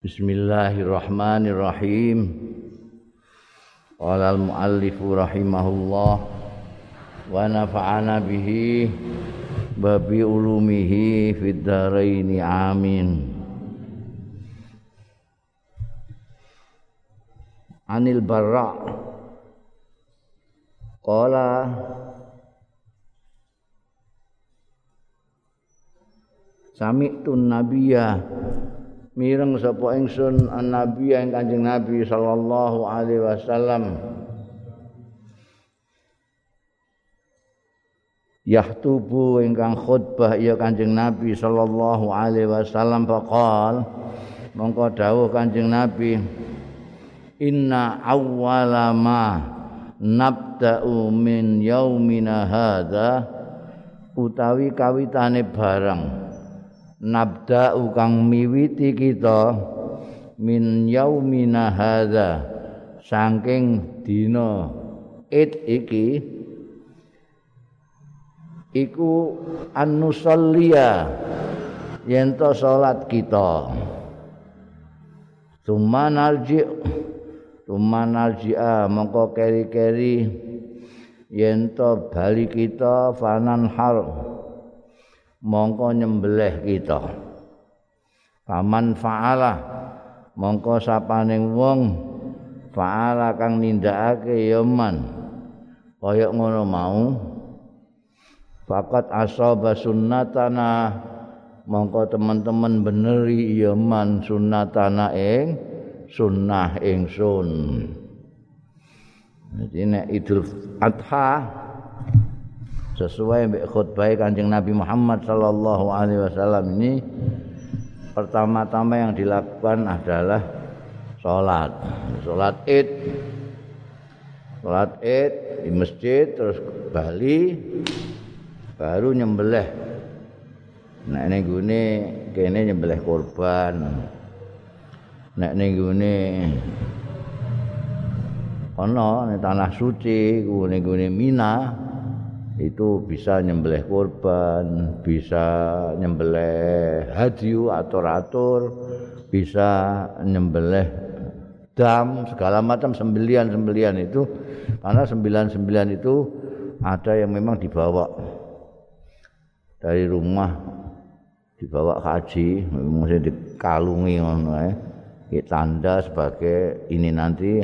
Bismillahirrahmanirrahim. Qala al-muallif rahimahullah wa nafa'ana bihi babi ulumihi fid amin. Anil Barra Qala Sami'tun nabiyya mireng sapa ingsun nabi ing Kanjeng Nabi sallallahu alaihi wasallam. Yahtubu ingkang khutbah ya Kanjeng Nabi sallallahu alaihi wasallam faqal mongko dawuh Kanjeng Nabi Inna awwala ma nabda'u min yaumina hadza utawi kawitane barang nabda'u kang miwiti kita min yaumina hadza saking dina id iki iku annusalliya yen to salat kita. Tumanarji tumanarji'a mongko keri-keri yen to bali kita fanan hal mongko nyembelih kita. Paman faala. Mongko sapaning wong faala kang nindakake ya man kaya ngono mau. Fakat asaba sunnatana. Mongko teman-teman beneri ya man sunnatana ing sunnah ingsun. Jadi nek idul adha sesuai dengan khutbah Kanjeng Nabi Muhammad sallallahu alaihi wasallam ini pertama-tama yang dilakukan adalah salat. Salat Id. Salat Id di masjid terus Bali baru nyembelih. Nek ning gune kene nyembelih korban. Nek ning gune ana tanah suci gune Mina itu bisa nyembelih korban, bisa nyembelih hadiu atau atur, bisa nyembelih dam, segala macam sembelian-sembelian itu karena sembilan-sembilan itu ada yang memang dibawa dari rumah dibawa haji, mesti dikalungi ngono ya. tanda sebagai ini nanti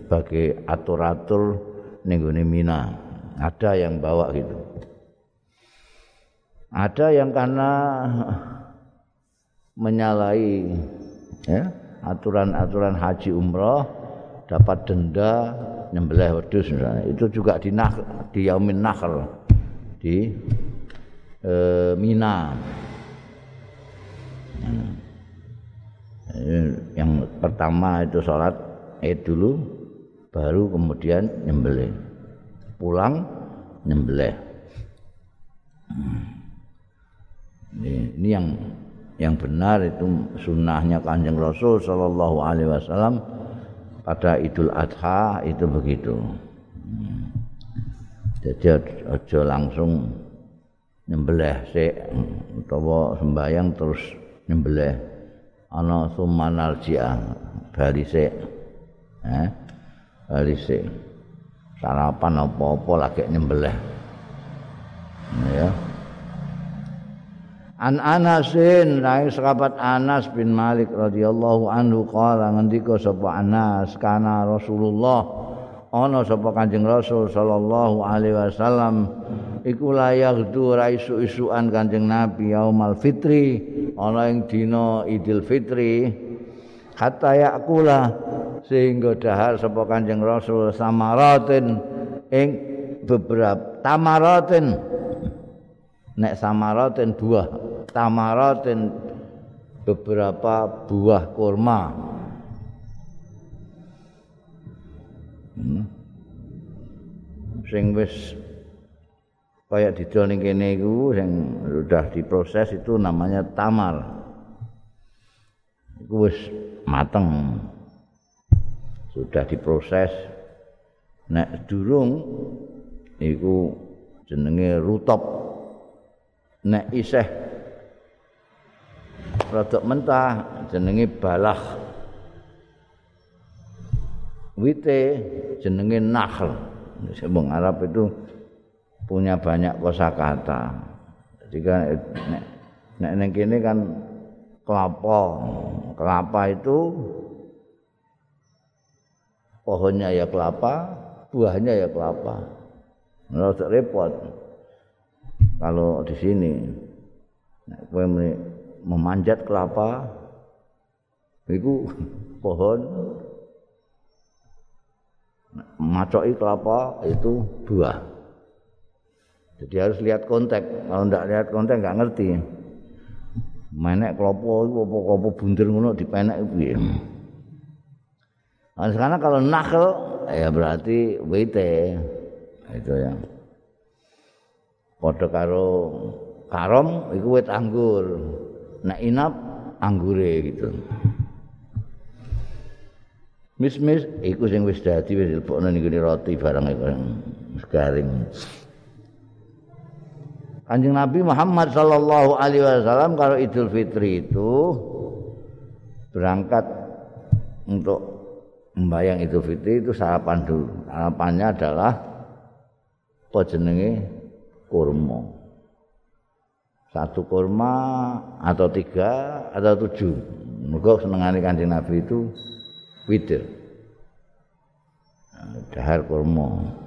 sebagai atur-atur ning Mina. Ada yang bawa gitu. Ada yang karena menyalahi ya, aturan-aturan haji umroh dapat denda nyembelih wedus misalnya. Itu juga di nah, di yaumin nakhl di e, Mina. Hmm. yang pertama itu sholat id dulu baru kemudian nyembelih pulang nyembelih. Ini, ini yang yang benar itu sunnahnya kanjeng Rasul Shallallahu Alaihi Wasallam pada Idul Adha itu begitu. Jadi aja langsung nyembelih sih utawa sembahyang terus nyembelih ana sumanal jia bali sik eh bali sik sarapan apa-apa lagi nyembelih. Ya. An Anasin rai sahabat Anas bin Malik radhiyallahu anhu qala ngendika sapa Anas kana Rasulullah ana sapa Kanjeng Rasul sallallahu alaihi wasallam iku layak du isu-isuan Kanjeng Nabi yaumal fitri ana ing dina Idul Fitri hatta yakula sehingga dahar sapa Kanjeng Rasul samaratin ing beberapa tamaratin. Nek samaratin buah tamaratin beberapa buah kurma. Hmm. sing wis kaya didol ning kene iku sing sudah diproses itu namanya tamar iku wis mateng. Sudah diproses. Nek durung iku jenenge rutop. Nek isih rada mentah jenenge balah. Wite jenenge nahl wong Arab itu punya banyak kosakata. Jadi kan nek nek kan kelapa kelapa itu pohonnya ya kelapa buahnya ya kelapa. Menurut repot. Kalau di sini kowe memanjat kelapa itu pohon macoki kelapa itu buah. Jadi harus lihat konteks kalau tidak lihat konteks nggak ngerti menek klopo iku apa apa bunder ngono dipenek piye. Nah, sekarang kalau nakal ya berarti WT itu ya. Padha karo karom iku wit anggur. Nek inap anggure gitu. Mis-mis iku sing wis dadi wis dilebokno ning roti barang iku garing. Kanjeng Nabi Muhammad sallallahu alaihi wasallam kalau Idul Fitri itu berangkat untuk membayang Idul Fitri itu sarapan dulu. Sarapannya adalah apa jenenge kurma. Satu kurma atau tiga atau tujuh. Mereka senengani kanjeng Nabi itu witir. Dahar kurma.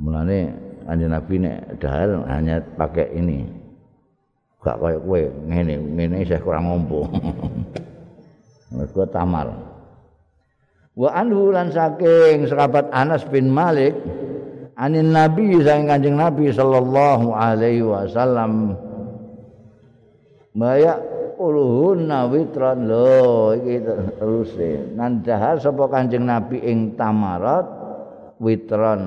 Mulane Kanjeng Nabi nek dahar hanya pakai ini. Gak kayak kowe ngene, ngene saya kurang ngompo. Mergo tamar. Wa anhu lan saking sahabat Anas bin Malik anin Nabi sang Kanjeng Nabi sallallahu alaihi wasallam Maya uluhunna witran lho iki terus nan dahar sapa Kanjeng Nabi ing tamarat witran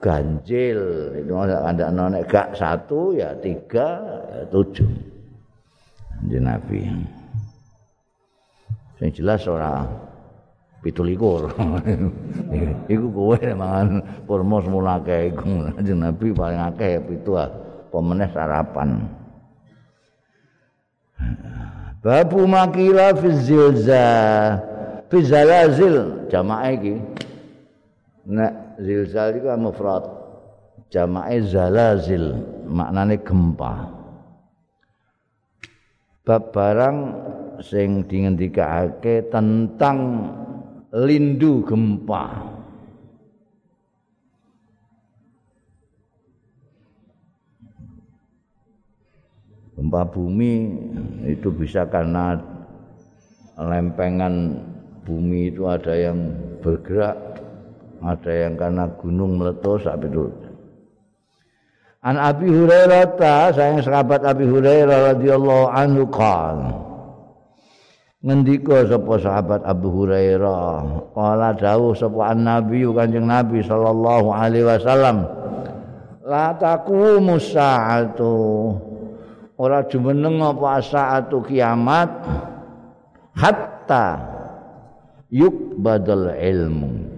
ganjil. Itu ada nek gak satu ya tiga ya tujuh. Di nabi. Yang jelas ora pitu likur iku kowe mangan purmo semula akeh iku. Nabi paling akeh pitu pemeneh sarapan. Babu makila fi zilza fi zalazil. Jamaah iki. Nek zilzal itu mufrad. Jamae zalazil maknane gempa. Bab barang sing dingendikake tentang lindu gempa. Gempa bumi itu bisa karena lempengan bumi itu ada yang bergerak ada yang karena gunung meletus sampai dulu. An Abi Hurairah ta sayang sahabat Abi Hurairah radhiyallahu anhu qal. Ngendika sapa sahabat Abu Hurairah, qala dawuh sapa Nabi Kanjeng Nabi sallallahu alaihi wasallam. La taqumu sa'atu. Ora jumeneng apa saatu kiamat hatta yuk badal ilmu.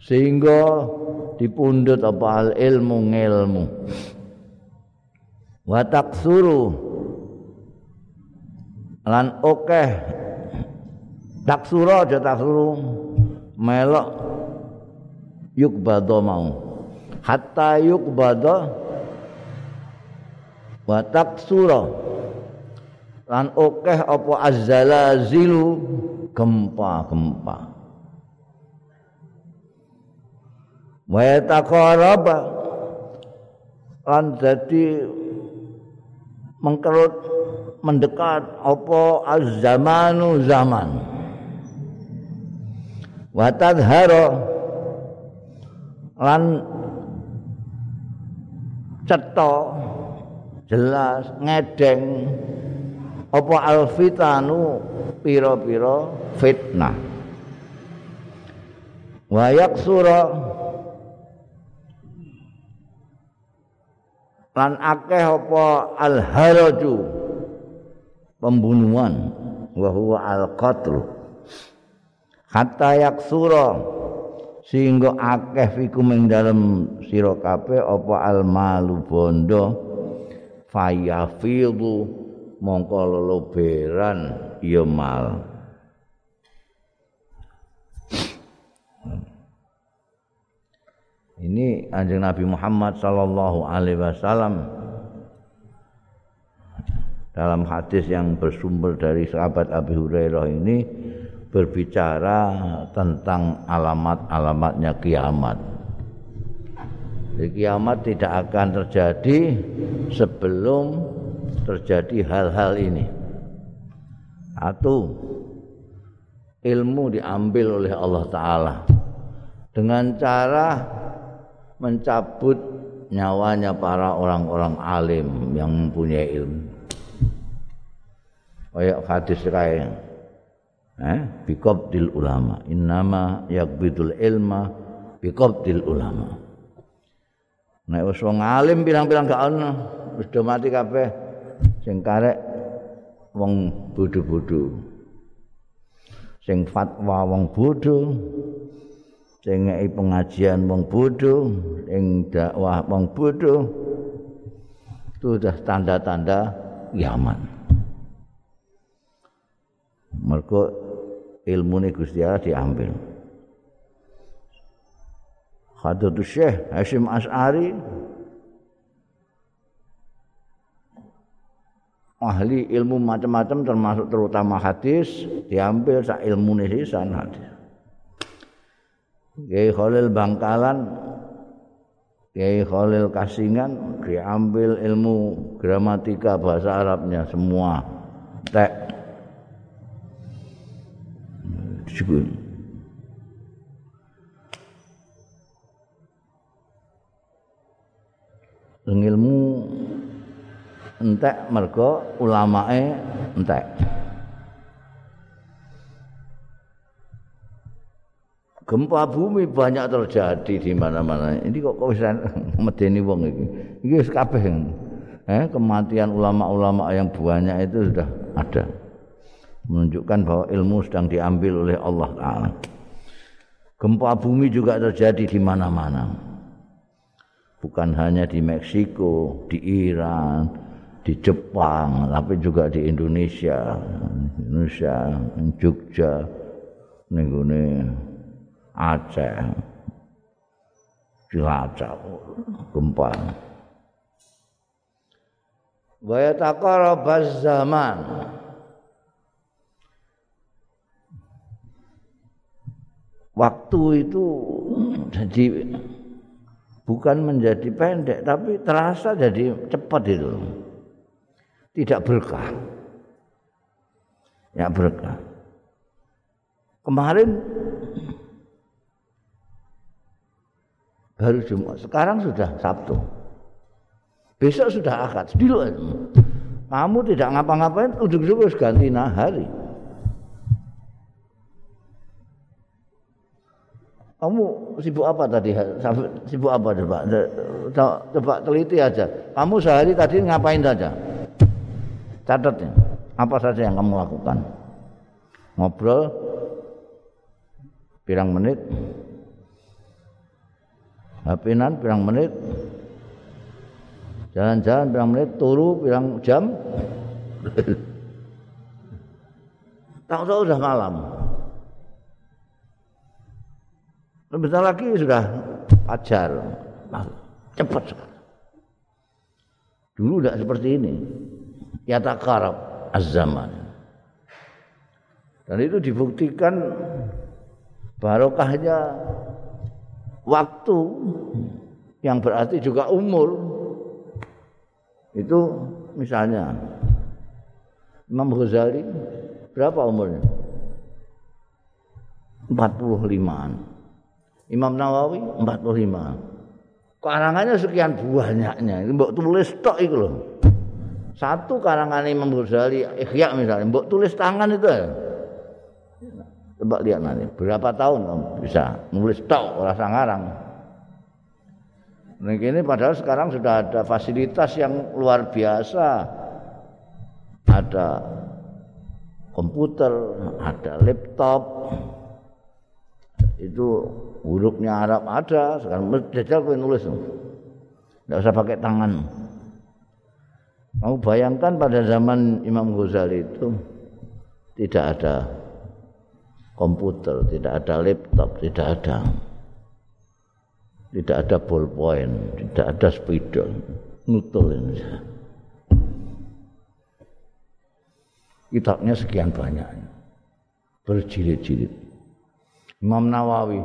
Sehingga dipundhut apa al ilmu ngilmu wa taksuru lan akeh taksura aja taksuru melok. Yuk mau. Hatta yuk wa taksura lan akeh apa azzalazilu. Gempa-gempa wa taqaraba lan dadi mengkerut mendekat apa az-zamanu zaman. Wa tadhara lan cetha jelas ngedeng apa alfitanu pira-pira fitnah. Wa yaksura lan akeh apa al haraju pembunuhan. Wa huwa al qatl hatta yaksura. Sehingga akeh fikum ing dalem sira kabeh apa almalu bondo. Fayafidu mongko leloberan ya mal ini anjing Nabi Muhammad sallallahu alaihi wasallam dalam hadis yang bersumber dari sahabat Abi Hurairah ini berbicara tentang alamat-alamatnya kiamat. Jadi kiamat tidak akan terjadi sebelum terjadi hal-hal ini. Satu, ilmu diambil oleh Allah Ta'ala dengan cara mencabut nyawanya para orang-orang alim yang mempunyai ilmu. Kayak hadis kayak eh biqabdil ulama. Innama yakbidul ilma biqabdil ulama. Nek wis wong alim bilang-bilang gak ono wis do mati kabeh. Sing karek wong bodho-bodho. Sing fatwa wong bodho ngeki pengajian wong bodho ing dakwah wong bodho itu sudah tanda-tanda kiamat ilmu ini Gusti Allah diambil. Khadratus Syekh Hashim As'ari ahli ilmu macam-macam termasuk terutama hadis diambil sak ilmu sisan hadis. Kiai Khalil Bangkalan Kiai Khalil Kasingan diambil ilmu gramatika bahasa Arabnya semua. Tek. Ilmu entek mergo ulamae entek. Gempa bumi banyak terjadi di mana-mana. Ini kok kok bisa medeni wong iki. Iki wis kabeh. Eh, kematian ulama-ulama yang banyak itu sudah ada. menunjukkan bahwa ilmu sedang diambil oleh Allah Ta'ala. Gempa bumi juga terjadi di mana-mana. Bukan hanya di Meksiko, di Iran, di Jepang, tapi juga di Indonesia, Indonesia, Jogja, nih Aceh, Cilacap, gempa. Wa yataqarabaz zaman. waktu itu jadi bukan menjadi pendek tapi terasa jadi cepat itu. Tidak berkah. Ya berkah. Kemarin baru Jumat sekarang sudah Sabtu besok sudah akad dulu kamu tidak ngapa-ngapain ujung-ujung ganti hari Kamu sibuk apa tadi? Sibuk apa coba? Coba teliti aja. Kamu sehari tadi ngapain saja? Catat ya. Apa saja yang kamu lakukan? Ngobrol pirang menit? Hapinan pirang menit? Jalan-jalan pirang menit? Turu pirang jam? Tahu-tahu sudah malam. Sebentar lagi sudah pajar. cepat sekali. Dulu tidak seperti ini. Ya takarab az-zaman. Dan itu dibuktikan barokahnya waktu yang berarti juga umur. Itu misalnya Imam Ghazali berapa umurnya? 45-an. Imam Nawawi 45. Karangannya sekian banyaknya. Mbok tulis tok itu loh. Satu karangan Imam Ghazali Ikhya misalnya, mbok tulis tangan itu ya. Coba lihat nanti, berapa tahun kamu bisa nulis? Tok rasa ngarang. Nah ini padahal sekarang sudah ada fasilitas yang luar biasa. Ada komputer, ada laptop, itu hurufnya Arab ada. Sekarang Dajjal kowe nulis. Tidak usah pakai tangan. Mau bayangkan pada zaman Imam Ghazali itu tidak ada komputer, tidak ada laptop, tidak ada tidak ada ballpoint, tidak ada spidol, nutul ini. Kitabnya sekian banyak, berjilid-jilid. Imam Nawawi,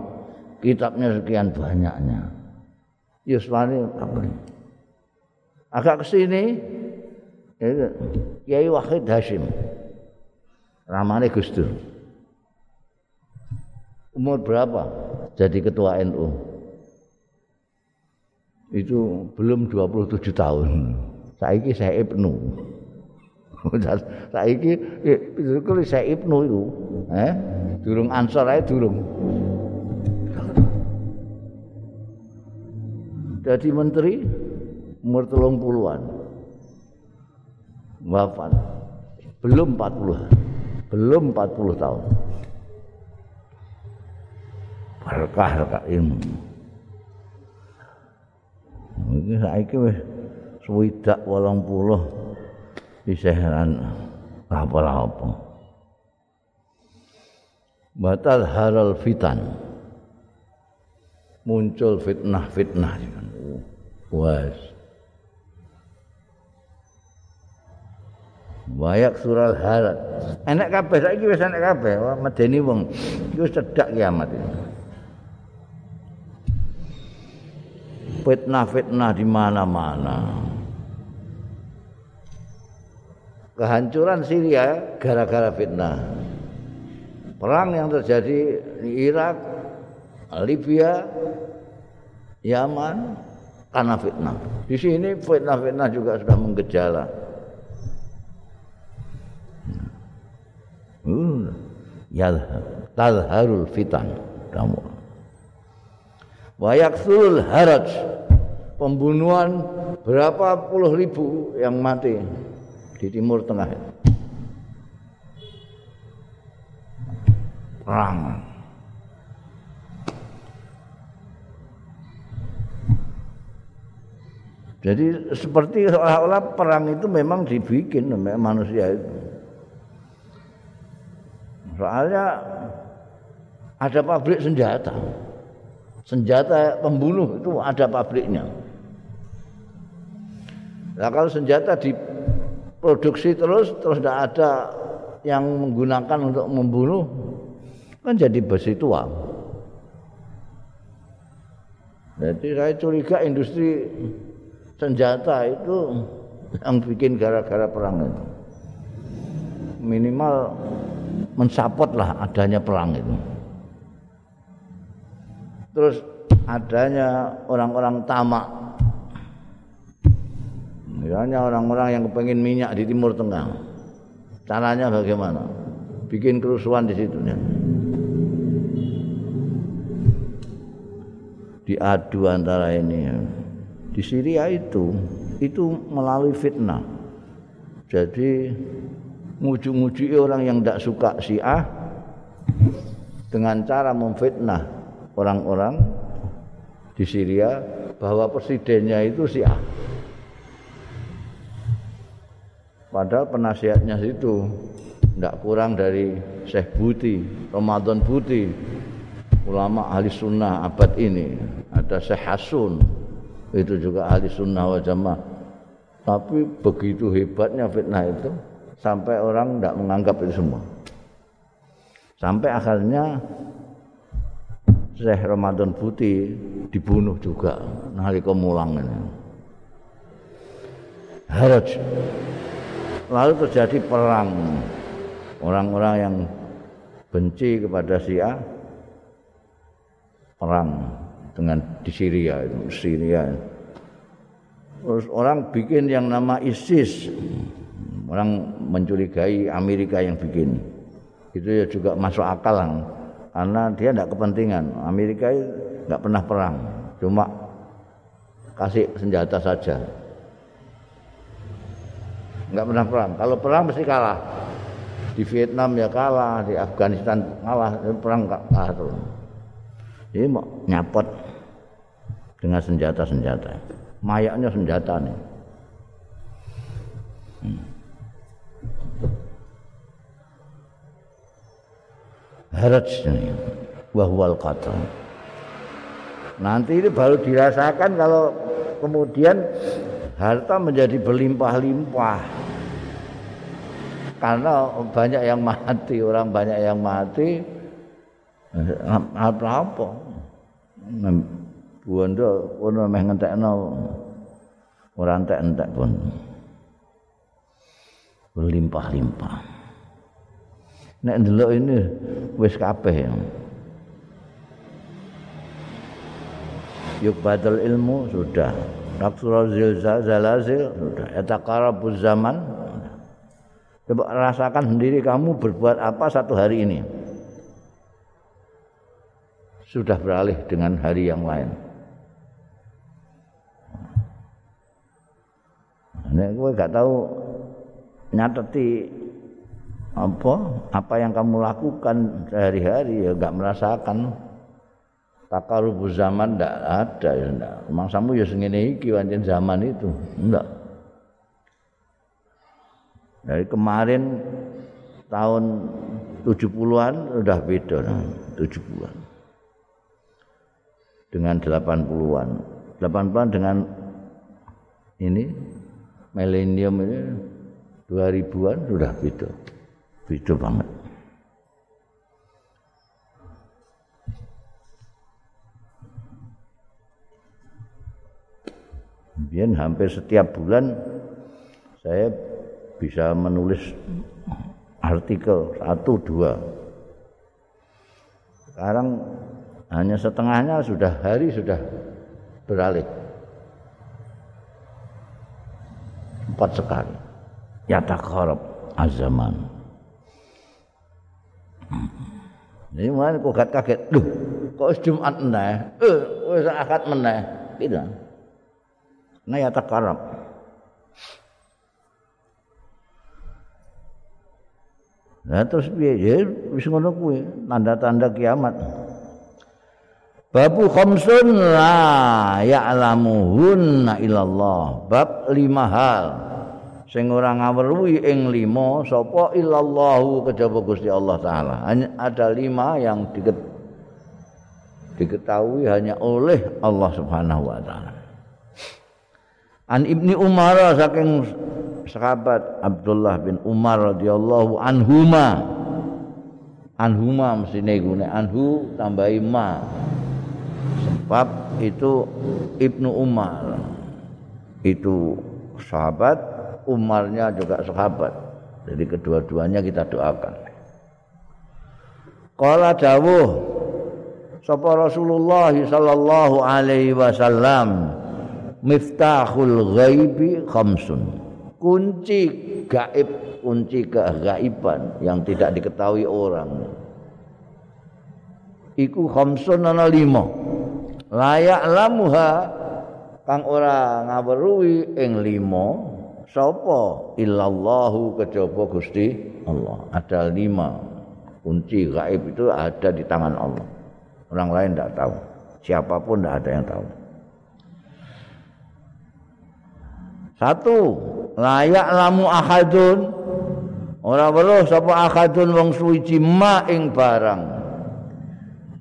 kitabnya sekian banyaknya. Yuswani apa ini? Agak ke sini, Kiai Wahid Hashim. Ramane Gus Dur. Umur berapa jadi ketua NU? Itu belum 27 tahun. Saiki saya Ibnu. Saiki itu saya Ibnu itu, eh? Durung ansor ae durung. Jadi menteri umur telung puluhan. Wafat. Belum 40. Belum 40 tahun. Berkah berkah ilmu. Ini saiki wis swidak 80 diseheran apa-apa. Batal halal fitan. Muncul fitnah-fitnah. Was. Wayak sural harat. Enak kabeh saiki wis enak kabeh. Medeni wong. Iku cedak kiamat itu. Fitnah-fitnah di mana-mana. Kehancuran Syria gara-gara fitnah. Perang yang terjadi di Irak, Libya, Yaman karena fitnah. Di sini fitnah-fitnah juga sudah menggejala. Hmm. Talharul fitan kamu. Wayaksul haraj. Pembunuhan berapa puluh ribu yang mati di timur tengah. Perang. Jadi seperti seolah-olah perang itu memang dibikin manusia itu. Soalnya ada pabrik senjata senjata pembunuh itu ada pabriknya Nah kalau senjata diproduksi terus terus tidak ada yang menggunakan untuk membunuh kan jadi besi tua. Jadi saya curiga industri senjata itu yang bikin gara-gara perang itu. Minimal mensapot lah adanya perang itu. Terus adanya orang-orang tamak Misalnya orang-orang yang kepengen minyak di Timur Tengah. Caranya bagaimana? Bikin kerusuhan di situ. Ya. Diadu antara ini. Di Syria itu, itu melalui fitnah. Jadi nguju-nguji orang yang tidak suka Syiah dengan cara memfitnah orang-orang di Syria bahwa presidennya itu Syiah. Padahal penasihatnya itu tidak kurang dari Syekh Buti, Ramadan Buti, ulama ahli sunnah abad ini. Ada Syekh Hasun, itu juga ahli sunnah wa jamaah. Tapi begitu hebatnya fitnah itu, sampai orang tidak menganggap itu semua. Sampai akhirnya Syekh Ramadan Buti dibunuh juga. Nalika mulang ini. Haraj. Lalu terjadi perang. Orang-orang yang benci kepada Syiah perang dengan di Syria itu Syria. Terus orang bikin yang nama ISIS. Orang mencurigai Amerika yang bikin. Itu ya juga masuk akal karena dia tidak kepentingan Amerika nggak pernah perang cuma kasih senjata saja nggak pernah perang. Kalau perang mesti kalah. Di Vietnam ya kalah, di Afghanistan kalah, perang kalah terus. Jadi mau nyapot dengan senjata-senjata. Mayaknya senjata nih. Hmm. Haraj ini. Wahwal kata. Nanti ini baru dirasakan kalau kemudian harta menjadi berlimpah-limpah. Karena banyak yang mati, orang banyak yang mati. Apa-apa. Bondo kono meh ngentekno ora entek-entek pun. Berlimpah-limpah. Nek ndelok ini wis kabeh. Yuk badal ilmu sudah. Naksurul zilzal zalazil sudah. Yatakarabuz zaman. Coba rasakan sendiri kamu berbuat apa satu hari ini. Sudah beralih dengan hari yang lain. Nek kowe gak tahu nyateti apa apa yang kamu lakukan sehari-hari ya gak merasakan takarubuz zaman ndak ada ya ndak. Mangsamu ya sengene iki pancen zaman itu. Ndak. Dari kemarin tahun 70-an sudah beda nah, 70-an. Dengan 80-an. 80-an dengan ini milenium ini 2000-an sudah beda. Beda banget. Biar hampir setiap bulan saya bisa menulis artikel satu dua. Sekarang hanya setengahnya sudah hari sudah beralih. empat sekali ya takharab azaman ini mana kok kaget kaget? Duh kok jumat meneh? Eh wis akad meneh? Gitu nah ya takharab Nah terus piye? Ya wis ngono kuwi. Tanda-tanda kiamat. Babu khamsun la ya'lamuhunna illallah. Bab lima hal sing ora ngawruhi ing lima sapa illallahu kejaba Gusti Allah taala. Hanya ada lima yang diket, diketahui hanya oleh Allah Subhanahu wa taala. An Ibni Umar saking sahabat Abdullah bin Umar radhiyallahu anhuma. Anhuma mesti nek anhu tambahi ma. Sebab itu Ibnu Umar itu sahabat, Umarnya juga sahabat. Jadi kedua-duanya kita doakan. Qala dawuh sapa Rasulullah sallallahu alaihi wasallam miftahul ghaibi khamsun. Kunci gaib, kunci kegaiban yang tidak diketahui orang. Iku khamsun ana lima. layak lamuha kang ora ngaweruhi ing lima sapa? Illallahu kejaba Gusti Allah. Ada lima kunci gaib itu ada di tangan Allah. Orang lain tidak tahu. Siapa pun tidak ada yang tahu. Satu layak lamu ahadun. Ora weruh sapa ahadun wong suci ma ing barang?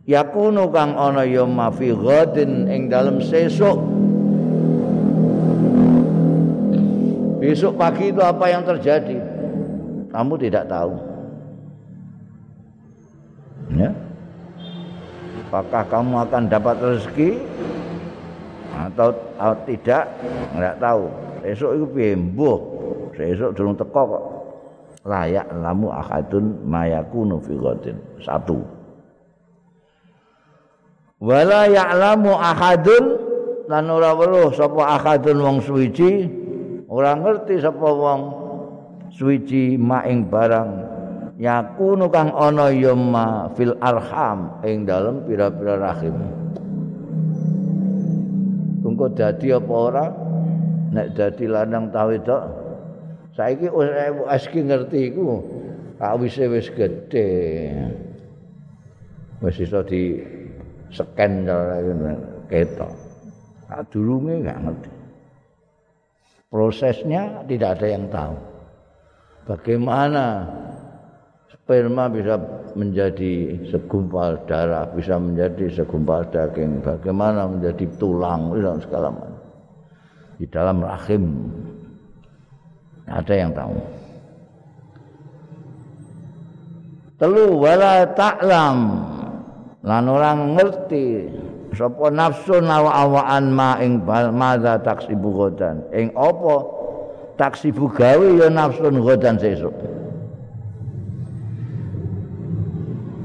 Yakunu kang ana ya mafi ghadin ing dalem sesuk besok pagi itu apa yang terjadi? Kamu tidak tahu. Ya. Apakah kamu akan dapat rezeki atau, atau tidak? Enggak tahu. Besok itu piye? Mbuh. Besok durung teko kok. Layak lamu akadun mayakunu fi satu. Wala ya'lamu ahadun. Lan ora weruh sapa ahadun wong suwiji ora ngerti sapa wong suwiji maing barang. Yakunu kang ana ya fil arham ing dalem pira-pira rahim. Engko dadi apa ora? Nek dadi lanang ta wedok saiki wis ngerti iku. Kawise wis gedhe. Wis iso di scan ketok. Durunge enggak ngerti. Prosesnya tidak ada yang tahu. Bagaimana sperma bisa menjadi segumpal darah, bisa menjadi segumpal daging, bagaimana menjadi tulang dan segala macam. Di dalam rahim ada yang tahu. Telu wala ta'lam lan orang ngerti sapa nafsu awaan ma ing madza taksibu godan ing apa? Taksibu gawe ya nafsu godan sesuk.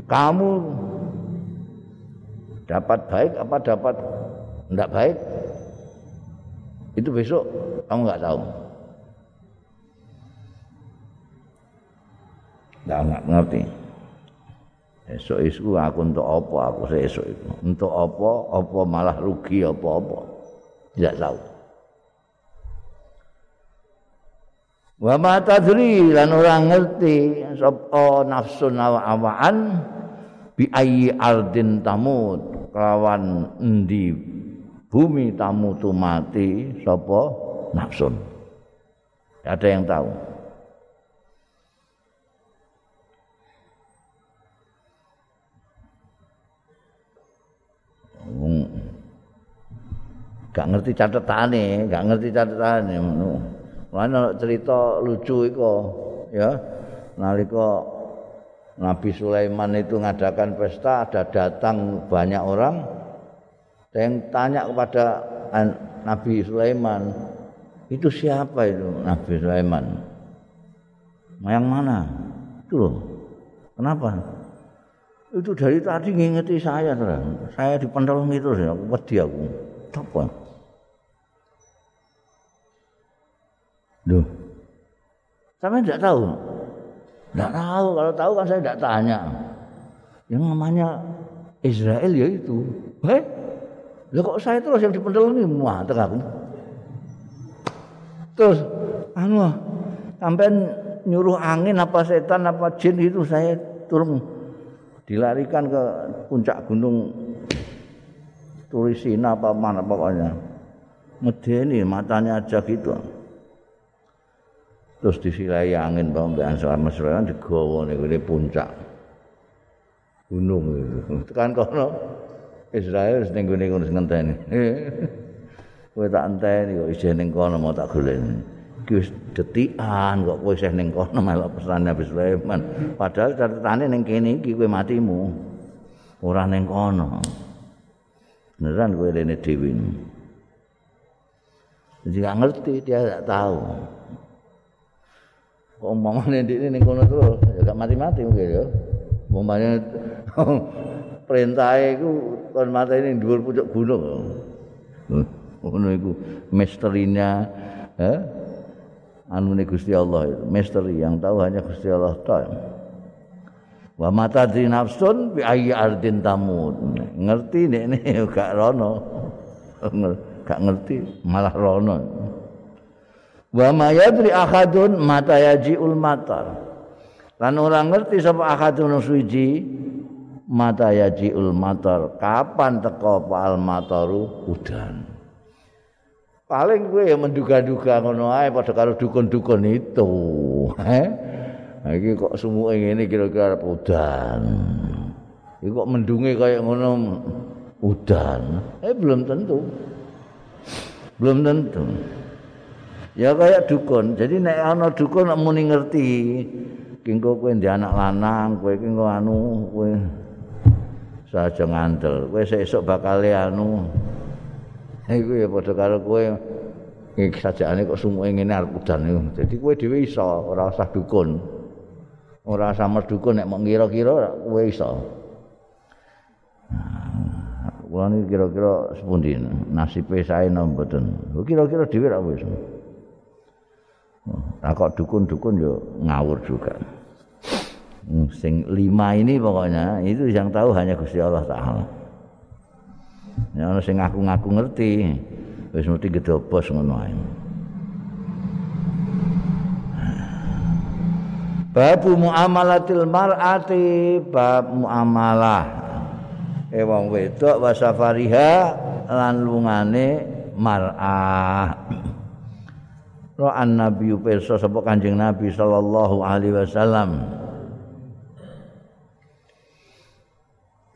Kamu dapat baik apa dapat tidak baik? Itu besok kamu nggak tahu. Nggak ngerti esok isu aku untuk apa aku esok itu untuk apa apa malah rugi apa apa tidak tahu. Wa ma tadri lan orang ngerti sapa nafsun awaan bi ayyi ardin tamut kelawan endi bumi tamu tu mati sapa nafsun. Ada yang tahu gak ngerti catetane, gak ngerti catetane ngono. Ana cerita lucu iku ya. Nalika Nabi Sulaiman itu ngadakan pesta, ada datang banyak orang yang tanya kepada Nabi Sulaiman, itu siapa itu Nabi Sulaiman? Yang mana? Itu loh. Kenapa? Itu dari tadi ngingeti saya. Saya dipendol gitu, ya. wedi aku. Apa? Duh. Sampai tidak tahu. Tidak tahu. Kalau tahu kan saya tidak tanya. Yang namanya Israel ya itu. Eh? Lah kok saya terus yang dipendel ini muatek aku. Terus anu sampai nyuruh angin apa setan apa jin itu saya turun dilarikan ke puncak gunung Turisina apa mana pokoknya. Medeni matanya aja gitu. Terus disilai angin pembean selama serangan digawa nih puncak. Gunung itu. Tekan kono. Israel sing nggone kono sing ngenteni. Kowe tak enteni kok isih ning kono mau tak golek. Iki wis detikan kok kowe isih ning kono melok pesan Nabi Sulaiman. Padahal catetane ning kene iki kowe matimu. Ora ning kono beneran kowe rene dhewe jadi gak ngerti dia gak tahu. Omongannya di ini kono terus ya gak mati-mati mungkin ya. Umpamanya perintah itu kon mata ini dua pucuk gunung ngono itu misterinya eh? anu Gusti Allah itu misteri yang tahu hanya Gusti Allah tahu wa mata di nafsun bi ayyi ardin tamut ngerti nek ini? Gak rono. Gak ngerti. Malah rono. Wa ma yadri ahadun mata yajiul matar. Lan orang ngerti sapa ahadun suci mata yajiul matar. Kapan teko al mataru? Udan. Paling gue menduga-duga ngono ae padha karo dukun-dukun itu. Eh iki kok sumuke ngene kira-kira udan. Iki kok mendunge kaya ngono udan. Eh belum tentu. Belum tentu. Ya kayak dukun. Jadi nek ana dukun nek muni ngerti kengko kowe ndek anak lanang kowe iki anu kowe saja ngandel kowe sesuk bakal anu. Iku ya padha karo kowe iki kok sumuke ngene arep udan iku. Dadi kowe dhewe iso ora usah dukun ora usah merdukun nek mok ngira-kira kowe iso Kula niki kira-kira sepundi nasibe sae napa mboten. Kira-kira dhewe ra wis. Nah kok dukun-dukun yo ngawur juga. Hmm, sing lima ini pokoknya itu yang tahu hanya Gusti Allah Taala. Ya ono sing ngaku-ngaku ngerti, wis mesti gedobos ngono ae. Bab muamalatil mar'ati bab muamalah. E wong wedok wa safariha lan lungane mar'ah. Ra'an Nabi pirsa sapa Kanjeng Nabi sallallahu alaihi wasallam.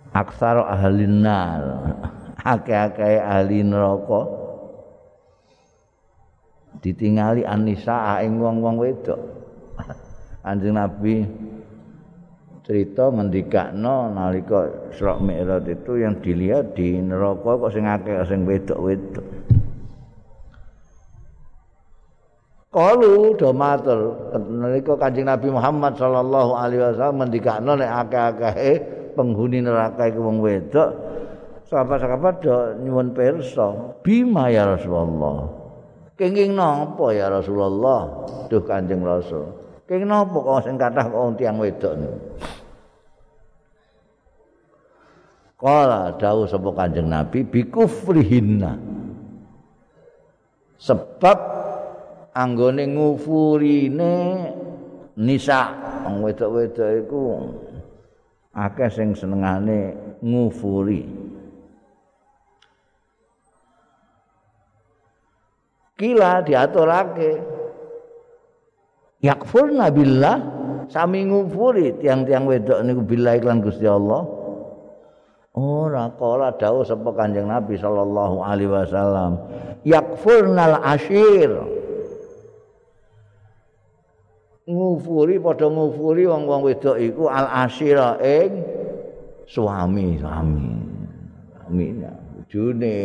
Aksar ahli nar. Akeh-akeh ahli neraka. Ditingali anisa ing wong-wong wedok Kanjeng Nabi cerita ngendikakno nalika Isra Mi'raj itu yang dilihat di neraka kok sing akeh sing wedok-wedok. Kalu do matur nalika Kanjeng Nabi Muhammad sallallahu alaihi wasallam ngendikakno nek akeh-akeh penghuni neraka iku wong wedok sahabat-sahabat do nyuwun pirsa bima ya Rasulullah? Kenging napa ya Rasulullah? Duh Kanjeng Rasul kenging napa kok sing kathah wong tiyang wedok niku? Kala dawuh sapa Kanjeng Nabi bikufrihinna sebab anggone ngufurine nisa wong wedok-wedok iku akeh sing senengane ngufuri. Kila diaturake yakfurna billah sami ngufuri tiang-tiang wedok niku billah iklan Gusti Allah. Ora kala dawuh sapa Kanjeng Nabi sallallahu alaihi wasallam yakfurnal ashir ngufuri padha ngufuri wong-wong wedok iku al asyira ing suami suami amin bojone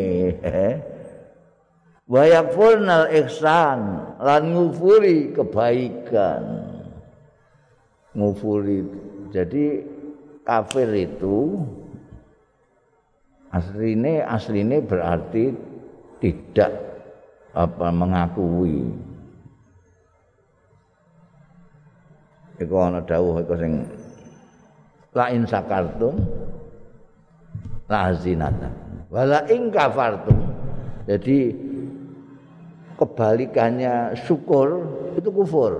wa yakfurnal ihsan lan ngufuri kebaikan. Ngufuri. Jadi kafir itu asline asline berarti tidak apa mengakui. Iku ana dawuh iku sing la in sakartum la zinata wala in kafartum. Jadi kebalikannya syukur itu kufur.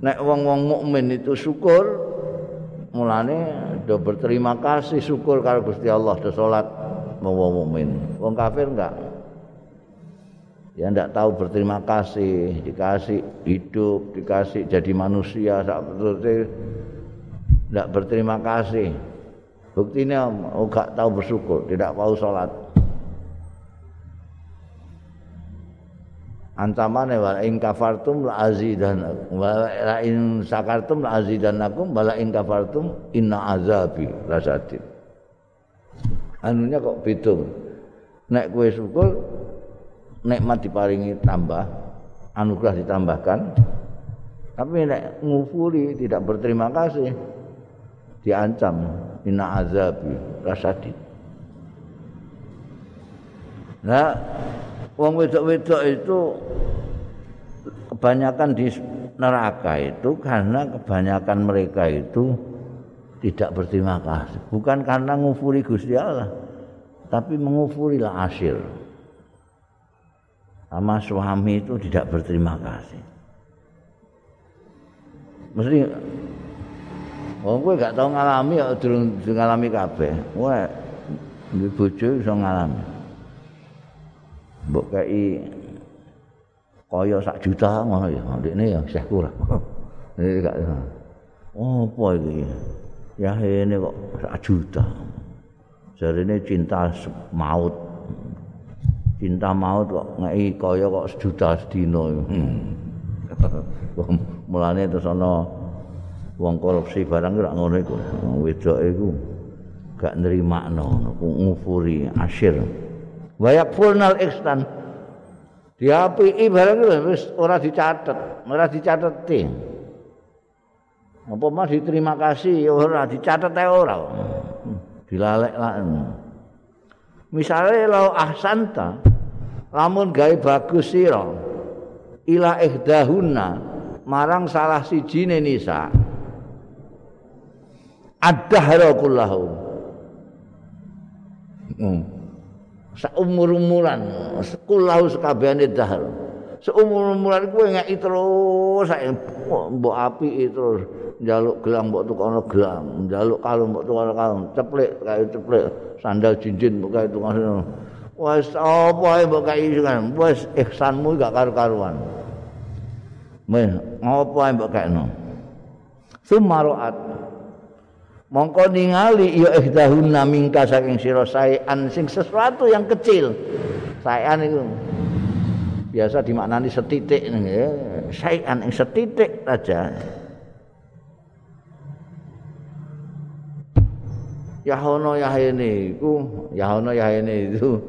Nek wong-wong mukmin itu syukur mulane do berterima kasih syukur karo Gusti Allah do salat wong mukmin. Wong kafir enggak? Ya ndak tahu berterima kasih dikasih hidup dikasih jadi manusia seperti ndak berterima kasih. Buktinya oh gak tahu bersyukur tidak tahu sholat ancamannya wala in kafartum la azidan wala in sakartum la azidanakum wala in kafartum inna azabi lasadid anunya kok beda nek kue syukur nikmat diparingi tambah anugerah ditambahkan. Tapi nek ngufuri tidak berterima kasih diancam inna azabi rasadid nah wong wedok-wedok itu kebanyakan di neraka itu karena kebanyakan mereka itu tidak berterima kasih bukan karena ngufuri Gusti Allah tapi mengufuri lah asyir sama suami itu tidak berterima kasih. Mesti Wong kowe gak tau ngalami ya durung ngalami kabeh. Duwe bojo iso ngalami. Mbok kei kaya sak juta ngono ya. Ndekne ya sih kurang. Ini gak apa iki? Ya ini kok sak juta. Jarine cinta maut. cinta maut kok ngei kaya kok sejuta sedina hmm. mulane terus ana wong korupsi barang ora ngono iku wedok iku gak nrimakno ngufuri asyir wayak furnal ihsan diapiki barang wis ora dicatet ora dicateti. Apa mah diterima kasih ora dicatet ae ora. Dilalek-lalek Misale lau ahsanta lamun gawe bagus sira ila ihdahunna marang salah sijine nisa. Adahra kullahu. Hmm. Saumur-umuran kullahu sekabehane dahar. Seumur-umuran kowe ngeki terus mbok api terus. Njaluk gelang mbok tukono gelang, njaluk kalung mbok tukono kalung, ceplik kaya ceplik, sandal cincin mbok kaya tukono. Wes apa ae mbok kaya kan, wes ihsanmu gak karu-karuan. Meh, apa ae mbok kaya no. Sumaroat mongko ningali ya ihdahunna mingka saking sira saean sing sesuatu yang kecil. Saean itu biasa dimaknani setitik ya. Saean yang setitik aja. Yahono Yahene iku Yahono Yahene itu.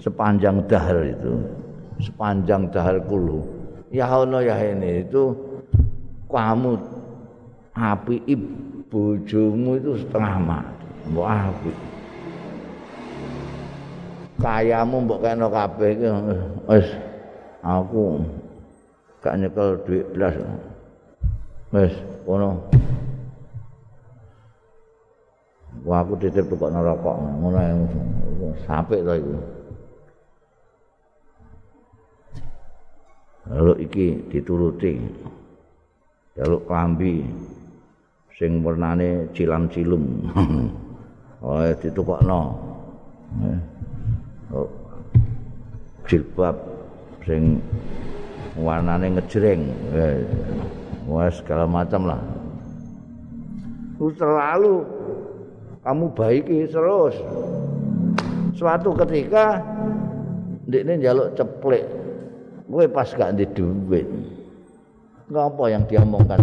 Sepanjang dahar itu. Sepanjang dahar kulu. Yahono Yahene itu. Kamu api bojomu itu setengah mati. Mbok api kayamu mbok kena kabeh iki. Wis aku gak nyekel duit blas. Wis kono. Wah aku titip tukok neraka ngono yang to iku. Lalu iki dituruti. Lalu klambi sing warnane cilam-cilum. oh ditukokno. Oh. Jilbab sing warnane ngejreng. Eh. Wah segala macam lah. Terlalu kamu baiki terus suatu ketika ndekne njaluk ceplek kowe pas gak ndek duit ngapa yang dia omongkan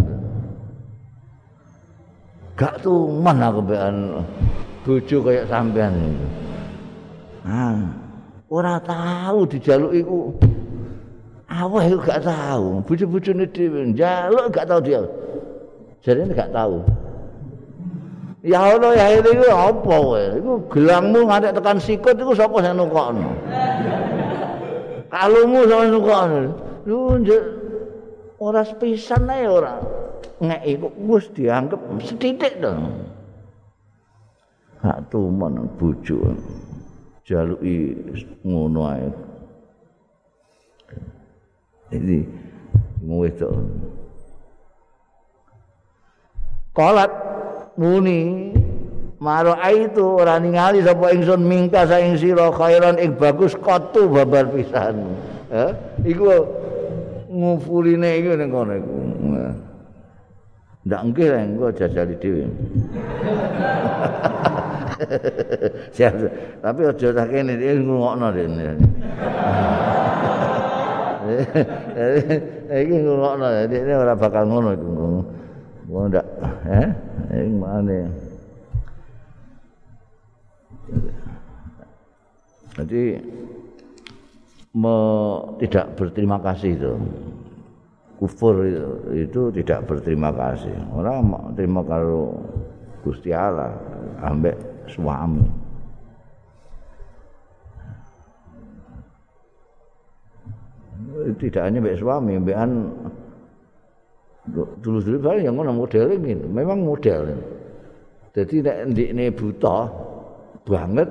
gak tuman aku bean bojo kayak sampean ah ora tahu dijaluk iku aweh gak tahu bojo-bojone dhewe njaluk gak tahu dia jadi gak tahu Ya Allah ya ini itu apa kowe? Iku gelangmu ngantek tekan sikut iku sapa sing nukokno? Kalungmu sapa nukokno? Lu ora sepisan ae ora. Nek iku wis dianggap setitik to. Hak tuman bojo. Jaluki ngono ae. Jadi to. Kolat muni maro itu ora ningali sapa ingsun mingka saing sira khairan ing bagus kotu babar pisan eh iku ngufuline iku ning kono iku ndak nggih lah engko jajali dhewe. Siap tapi aja tak kene iki ngokno dene iki ngokno dene ora bakal ngono iku. Ngono ndak eh? Ini mana? Jadi me, tidak berterima kasih itu. Kufur itu, tidak berterima kasih. Orang terima kalau Gusti Allah ambek suami. Tidak hanya ambek suami, ambekan dulu-dulu paling yang ngono model ini memang model jadi nek ndikne buta banget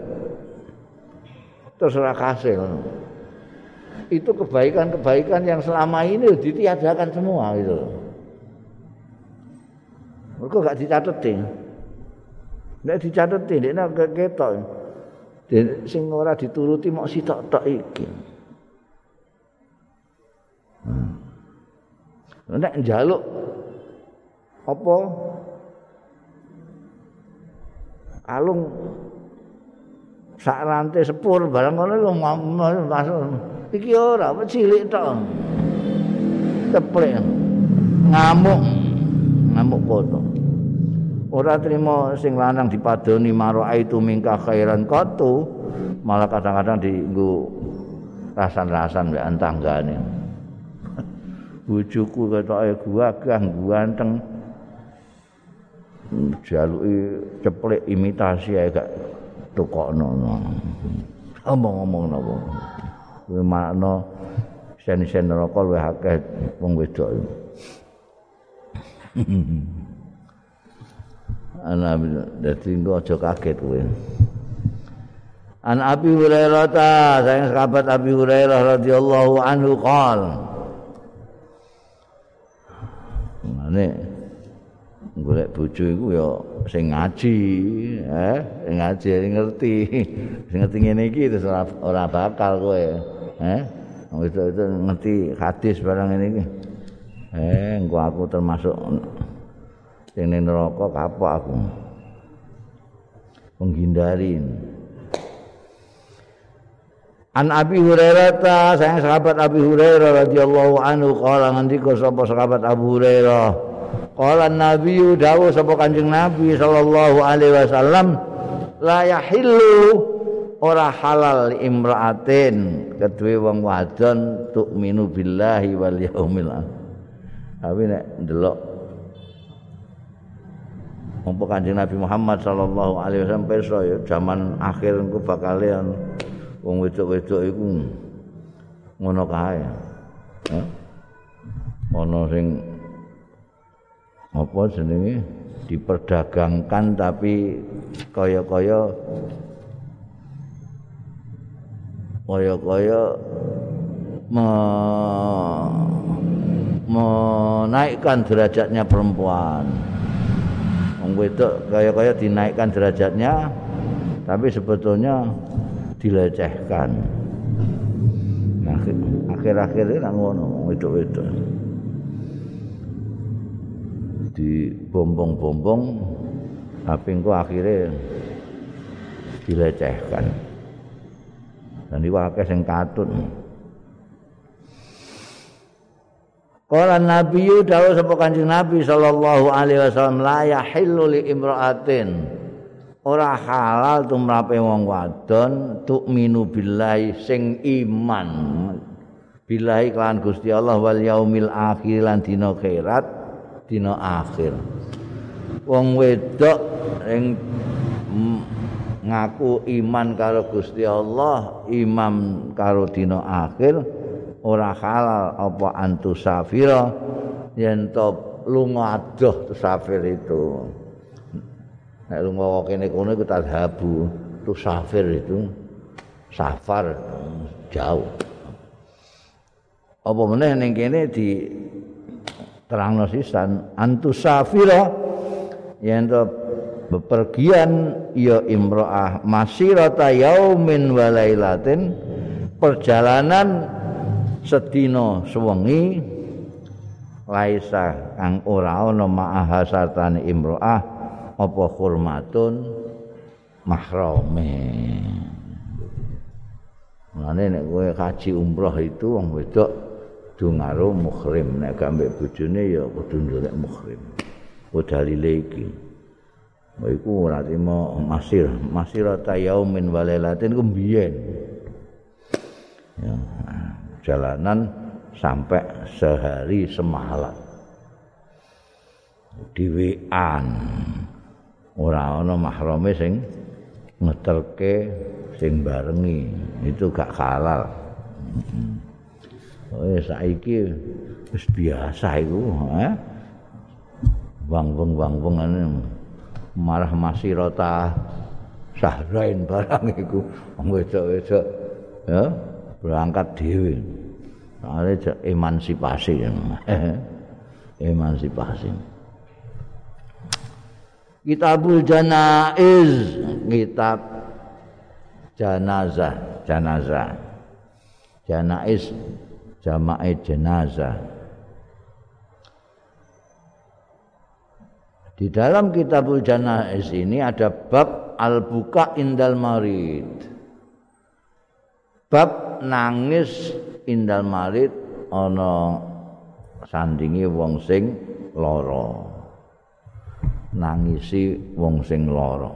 terserah kasih itu kebaikan-kebaikan yang selama ini ditiadakan semua gitu. Mereka gak dicatetin nek dicatetin nek gak ketok. Sing ora dituruti mau sitok-tok iki. Hmm. nek njaluk apa? Alung sak rantai sepur barang ngono lu masuk iki ora cilik tok? Teplek ngamuk. Ngamuk kono. Ora trimo sing lanang dipadoni maro itu mingka khairan kotu malah kadang-kadang dienggo rasan-rasan mbek tanggane bojoku ketoke gagah ganteng. Jaluki ceplek imitasi ae gak tukokno. Omong-omong napa kuwi makna sen-sen neraka luwih akeh wong wedok. Ana dadi engko aja kaget kowe. An Abi Hurairah ta, sayang sahabat Abi Hurairah radhiyallahu anhu qala Mane golek bojo iku ya sing ngaji eh sing ngaji sing ngerti. Sing ngerti ngene iki terus ora bakal kowe eh itu itu ngerti hadis barang ini eh engko aku termasuk sing neraka kapok aku. Menghindarin An Abi Hurairah ta sayang sahabat Abi Hurairah radhiyallahu anhu qala ngendika sapa sahabat Abu Hurairah? Qala Nabi dawuh sapa Kanjeng Nabi sallallahu alaihi wasallam la yahillu ora halal imra'atin. Kedue wong wadon tu'minu billahi wal yaumil akhir. Nek ndelok Mampu kanjeng Nabi Muhammad sallallahu alaihi wasallam perso ya zaman akhir engko bakal wong wedok-wedok iku ngono kae. Ana sing apa jenenge? Diperdagangkan tapi kaya-kaya kaya-kaya me menaikkan derajatnya perempuan. Wong wedok kaya-kaya dinaikkan derajatnya tapi sebetulnya dilecehkan. Nah, akhir-akhir ini ngono wedok-wedok. Di bombong-bombong tapi engko akhirnya dilecehkan. Dan iki akeh sing katut. Kala Nabi dawuh sapa Kanjeng Nabi sallallahu alaihi wasallam la yahillu li imra'atin. Ora halal tumrape wong wadon tu'minu billahi sing iman. Billahi kelan Gusti Allah wal yaumil akhir lan dina akhirat dina akhir. Wong wedok sing ngaku iman karo Gusti Allah imam karo dina akhir ora halal apa antusafira yen to lunga adoh tusafir itu. Nek lunga kene kono iku tadhabu tusafir itu safar jauh. Apa meneh ning kene di terangno sisan antusafira yen to bepergian ya imro'ah masirata yaumin walailatin perjalanan sedina sewengi. Laisa kang ora ana ma'aha sartane imro'ah apa hormatun mahrame. Mulane nek kowe kaji umroh itu wong wedok kudu ngaruh muhrim nek gak mbek bojone ya kudu ndolek muhrim. Ku dalile iki. Iku ora trimo masir, masirata yaumin walailatin ku mbiyen. Ya. perjalanan sampai sehari semalam. Diwean. Ora ana mahrame sing ngetelke sing barengi. Itu gak halal. Oh saiki wis biasa iku eh? Wang-wang wang marah masirota sahrain barang iku. Wedok-wedok. Ya berangkat dhewe. Ale emansipasi. Emansipasi. Kitabul Janaiz. Kitab jenazah jenazah Janaiz jamaah jenazah Di dalam kitabul janaiz ini ada bab al-buka indal marid. Bab nangis indal marid ana sandingi wong sing lara. Nangisi wong sing lara.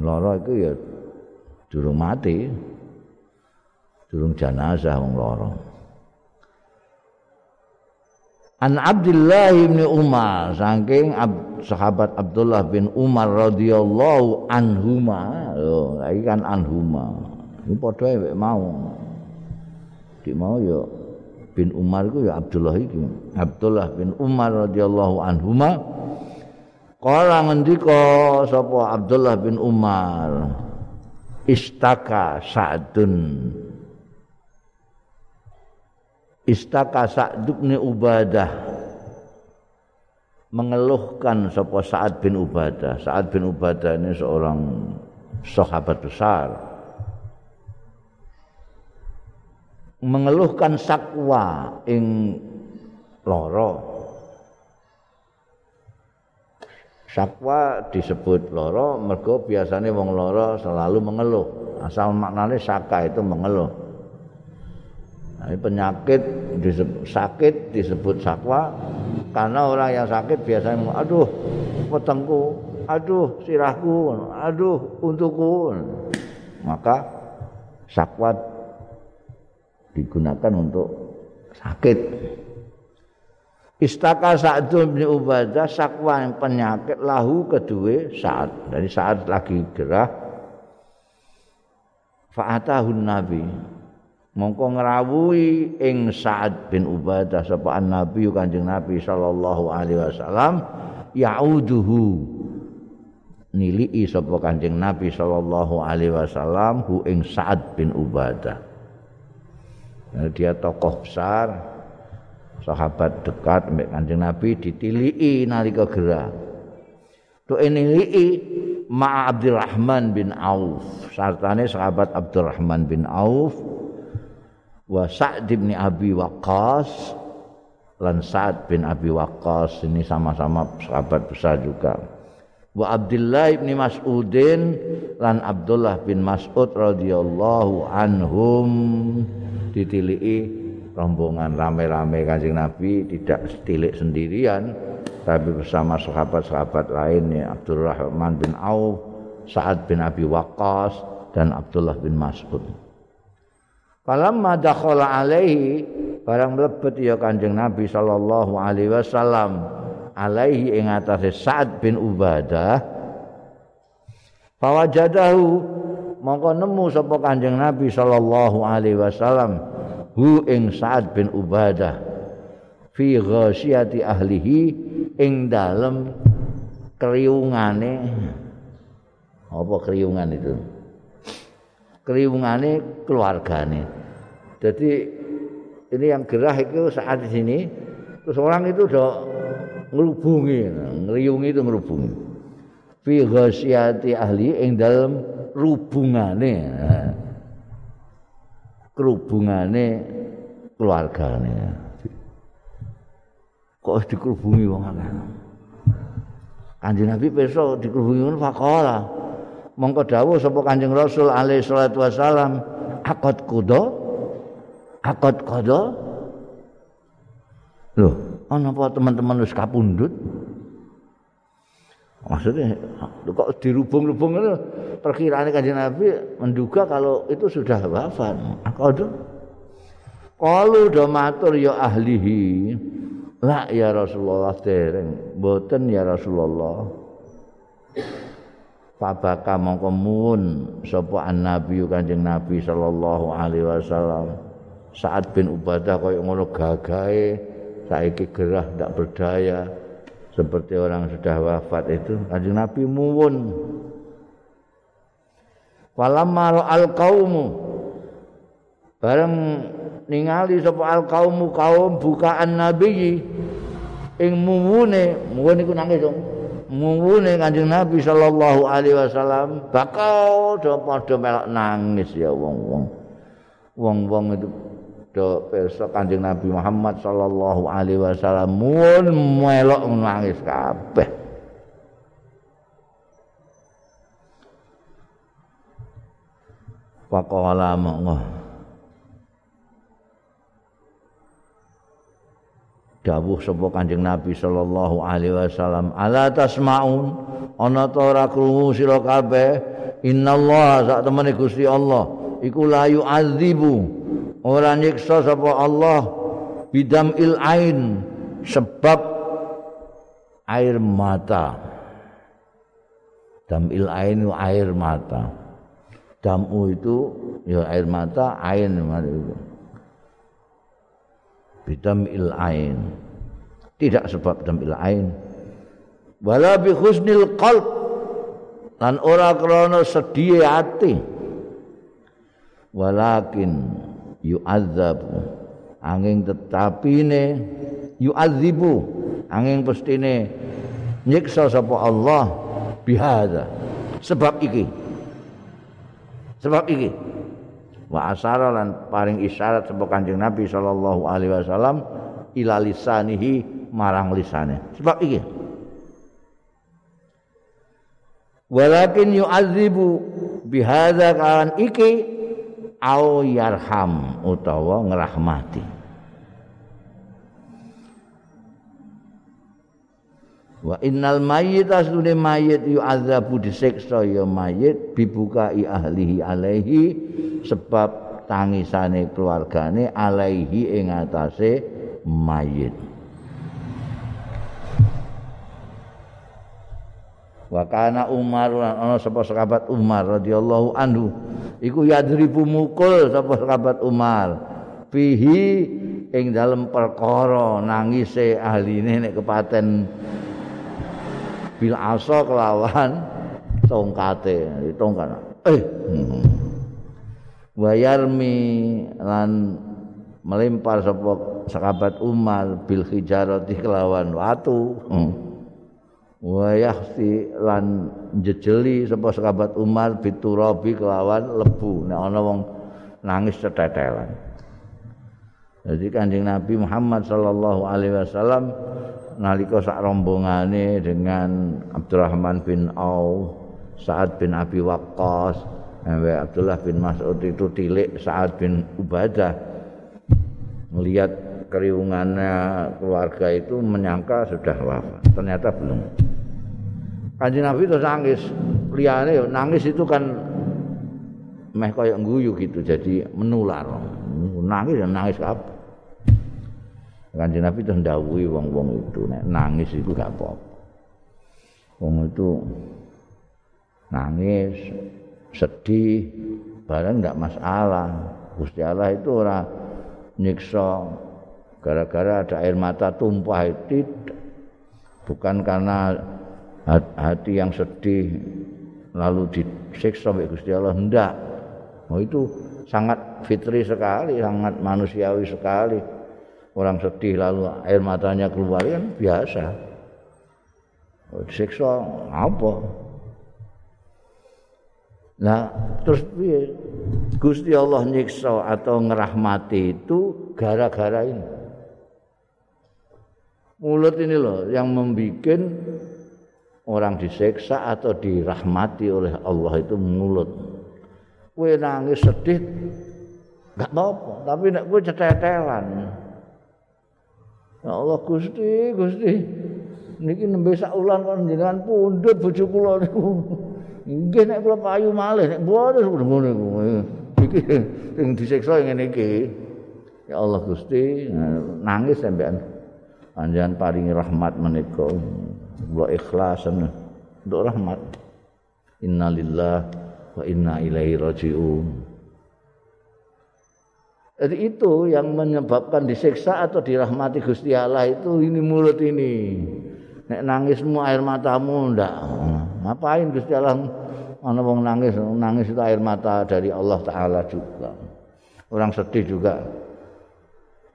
Lara iku ya durung mati. Durung jenazah wong lara An Abdullah bin Umar saking Ab, sahabat Abdullah bin Umar radhiyallahu anhuma lho iki kan anhuma Ini padha mau. Dik mau ya bin Umar itu ya Abdullah itu. Abdullah bin Umar radhiyallahu anhuma Kala ngendika sapa Abdullah bin Umar istaka Sa'dun Istaka Sa'd bin Ubadah mengeluhkan sapa Sa'ad bin Ubadah. Sa'ad bin Ubadah ini seorang sahabat besar. Mengeluhkan sakwa ing loro. Sakwa disebut loro mergo biasanya wong loro selalu mengeluh. Asal maknanya saka itu mengeluh. Nah, penyakit disebut, sakit disebut sakwa karena orang yang sakit biasanya ngomong, aduh petengku, aduh sirahku, aduh untukku. Maka sakwa digunakan untuk sakit. Istaka Sa'dun bin Ubadah sakwa yang penyakit lahu kedua saat. Jadi saat lagi gerah fa'atahun Nabi mongko ngrawuhi ing Sa'ad bin Ubadah sapa Nabi Kanjeng Nabi sallallahu alaihi wasallam yauduhu nilii sapa Kanjeng Nabi sallallahu alaihi wasallam hu ing Sa'ad bin Ubadah. Nah, dia tokoh besar sahabat dekat mbek Kanjeng Nabi ditilii nalika gerah to nilii Ma Abdurrahman bin Auf sartane sahabat Abdurrahman bin Auf wa Sa'd bin Abi Waqqas lan Sa'd bin Abi Waqqas ini sama-sama sahabat besar juga wa Abdullah bin Mas'udin lan Abdullah bin Mas'ud radhiyallahu anhum ditiliki rombongan rame-rame Kanjeng Nabi tidak tilik sendirian tapi bersama sahabat-sahabat lainnya Abdurrahman bin Auf, Sa'ad bin Abi Waqqas dan Abdullah bin Mas'ud. Falamma dakhala alaihi barang mlebet ya Kanjeng Nabi sallallahu alaihi wasallam alaihi ing atase Sa'ad bin Ubadah. Fawajadahu mongko nemu sapa Kanjeng Nabi sallallahu alaihi wasallam hu ing Sa'ad bin Ubadah fi ghasyati ahlihi ing dalem kriungane. Apa kriungan itu keriungane keluargane. Jadi ini yang gerah itu saat di sini terus orang itu udah ngerubungi, ngeriungi itu ngerubungi. Fi ghasyati ahli ing dalam rubungane. Kerubungane keluargane. Kok dikerubungi wong akeh. Kanjeng Nabi besok dikerubungi ngono faqala. Mongko dawuh sapa Kanjeng Rasul alaihi salatu wasalam akad kudo? Akad kudo lho ana apa teman-teman wis kapundhut? Maksudnya kok dirubung-rubung itu perkiraan kanjeng Nabi menduga kalau itu sudah wafat. Akad kalau do matur ya ahlihi. La ya Rasulullah dereng. Boten ya Rasulullah Fabaka mongko mun sapa annabi Kanjeng Nabi sallallahu alaihi wasallam. Saat bin Ubadah koyo ngono gagahe saiki gerah ndak berdaya seperti orang sudah wafat itu Kanjeng Nabi muwun. Falamma al qaumu bareng ningali sapa al qaumu kaum bukaan nabi ing muwune muwun iku nangis dong muwune Kanjeng Nabi sallallahu alaihi wasallam bakal do padha melok nangis ya wong-wong. Wong-wong itu do pirsa Kanjeng Nabi Muhammad sallallahu alaihi wasallam mun melok nangis kabeh. Faqala monggo dawuh sapa Kanjeng Nabi sallallahu alaihi wasallam ala tasmaun? Ana ta ora krungu sira kabeh innallaha sak temene Gusti Allah iku la yu'adzibu. Ora nyiksa sapa Allah bidam il ain sebab air mata. Dam il ain air mata. Damu itu ya air mata ain itu bidamil ain. Tidak sebab bidamil ain. Wala bi husnil qalb. Lan ora krana sedih ati. Walakin yu'adzab angin tetapine yu'adzibu. Angin pestine nyiksa sapa Allah bihadza. Sebab iki. Sebab iki wa asara lan paring isyarat sapa Kanjeng Nabi sallallahu alaihi wasallam ila lisanihi marang lisane. Sebab iki. Walakin yu'adzibu bihadza kan iki au yarham utawa ngrahmati wa innal mayyit asune mayyit yu'adzabu disiksa ya mayyit bibukai ahlihi alaihi sebab tangisane keluargane alaihi ing atase mayyit wa kana Umar ana sapa sahabat Umar radhiyallahu anhu? Iku yadribu mukul sapa sahabat Umar. Fihi ing dalem perkara nangise ahline nek kepaten bil asa kelawan tongkate. Tongkat. Eh. Hmm. wayarmi lan melempar sapa sahabat Umar bil hijarati kelawan watu. Hmm. wa yahsi lan jejeli sapa sahabat Umar biturabi kelawan lebu. Nek ana wong nangis cetetelan jadi kanjeng Nabi Muhammad sallallahu alaihi wasallam nalika sak rombongane dengan Abdurrahman bin Auf Sa'ad bin Abi Waqqas Abdullah bin Mas'ud itu tilik Sa'ad bin Ubadah melihat keriungannya keluarga itu menyangka sudah wafat ternyata belum Kanjeng Nabi terus nangis. Liyane nangis itu kan meh kayak guyu gitu jadi menular. Nangis dan nangis apa? Kanjeng Nabi terus ndawuhi wong-wong itu nek nangis itu gak apa-apa. Wong itu nangis, sedih, barang enggak masalah. Gusti Allah itu ora nyiksa gara-gara ada air mata tumpah itu bukan karena hati yang sedih lalu disiksa oleh Gusti Allah hendak oh itu sangat fitri sekali sangat manusiawi sekali orang sedih lalu air matanya keluar kan biasa oh, disiksa apa nah terus Gusti Allah nyiksa atau ngerahmati itu gara-gara ini mulut ini loh yang membuat orang diseksa atau dirahmati oleh Allah itu mulut. Kue nangis sedih, gak apa-apa. Tapi nek kue cetetelan. Ya Allah Gusti, Gusti. Niki nembe sak ulan kon jenengan pundhut bojo kula niku. Nggih nek kula payu malih nek boten ngono niku. Iki sing disiksa ngene iki. Ya Allah Gusti, nangis sampean. Panjenengan paringi rahmat menika. wa ikhlasan untuk rahmat innalillah wa inna ilaihi rajiun jadi itu yang menyebabkan disiksa atau dirahmati Gusti Allah itu ini mulut ini. Nek nangismu air matamu ndak. Ngapain Gusti Allah? Ana wong nangis nangis itu air mata dari Allah taala juga. Orang sedih juga.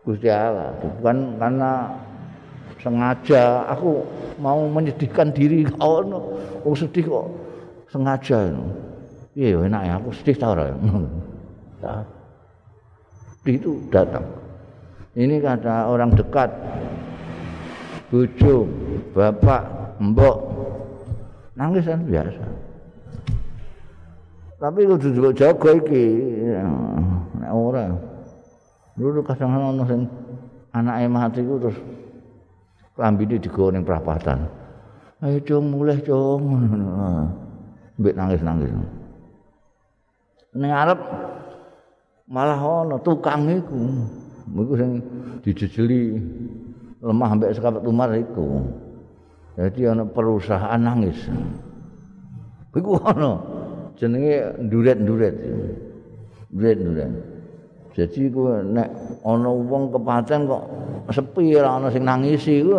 Gusti Allah. Bukan karena sengaja. Aku mau menyedihkan diri. Kau no. oh sedih kok. Sengaja iya enak ya. Aku sedih tahu ya itu datang ini kata orang dekat bucu bapak mbok nangis kan biasa tapi kudu juga jaga iki nek ora dulu kadang-kadang ana sing anake mati ku terus lambine digawa ning prapatan. Ayo cung mulih cung. Mbek nangis-nangis. Ning arep malah ana tukang iku. Iku sing dijejeli lemah mbek sekabat umar iku. Jadi ana perusahaan nangis. Iku ana jenenge nduret-nduret. Nduret-nduret. Jadi ku nek ana wong kepaten kok sepi ora ana sing nangisi ku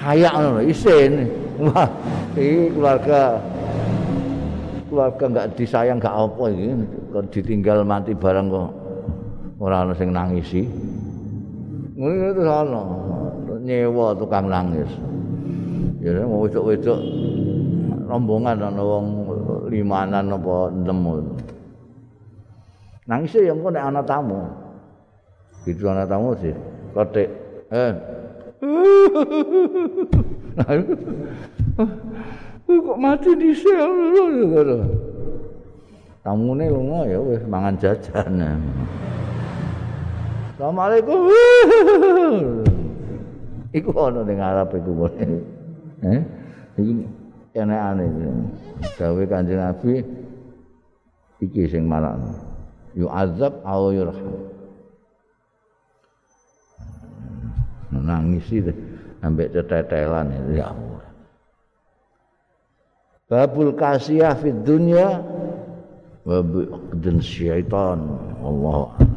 kayak ngono isin. Wah, iki keluarga keluarga enggak disayang enggak apa iki kok ditinggal mati barang kok ora ana sing nangisi. Ngono itu ana. nyewa tukang nangis. Ya mau wedok-wedok rombongan ana wong limanan apa enam. Nangis ya engko nek ana tamu. Itu ana tamu sih. Kotek. Eh. kok mati di sel. Tamune lunga ya wis mangan jajan. Assalamualaikum. Iku ana ning Arab iku. Eh? Iki enekane. Gawe Kanjeng Nabi iki sing marak. Yu azab au yurham. Nangis itu ambek tetetelan itu ya Allah. Babul kasiyah fid dunya وبعقد الشيطان والله أعلم.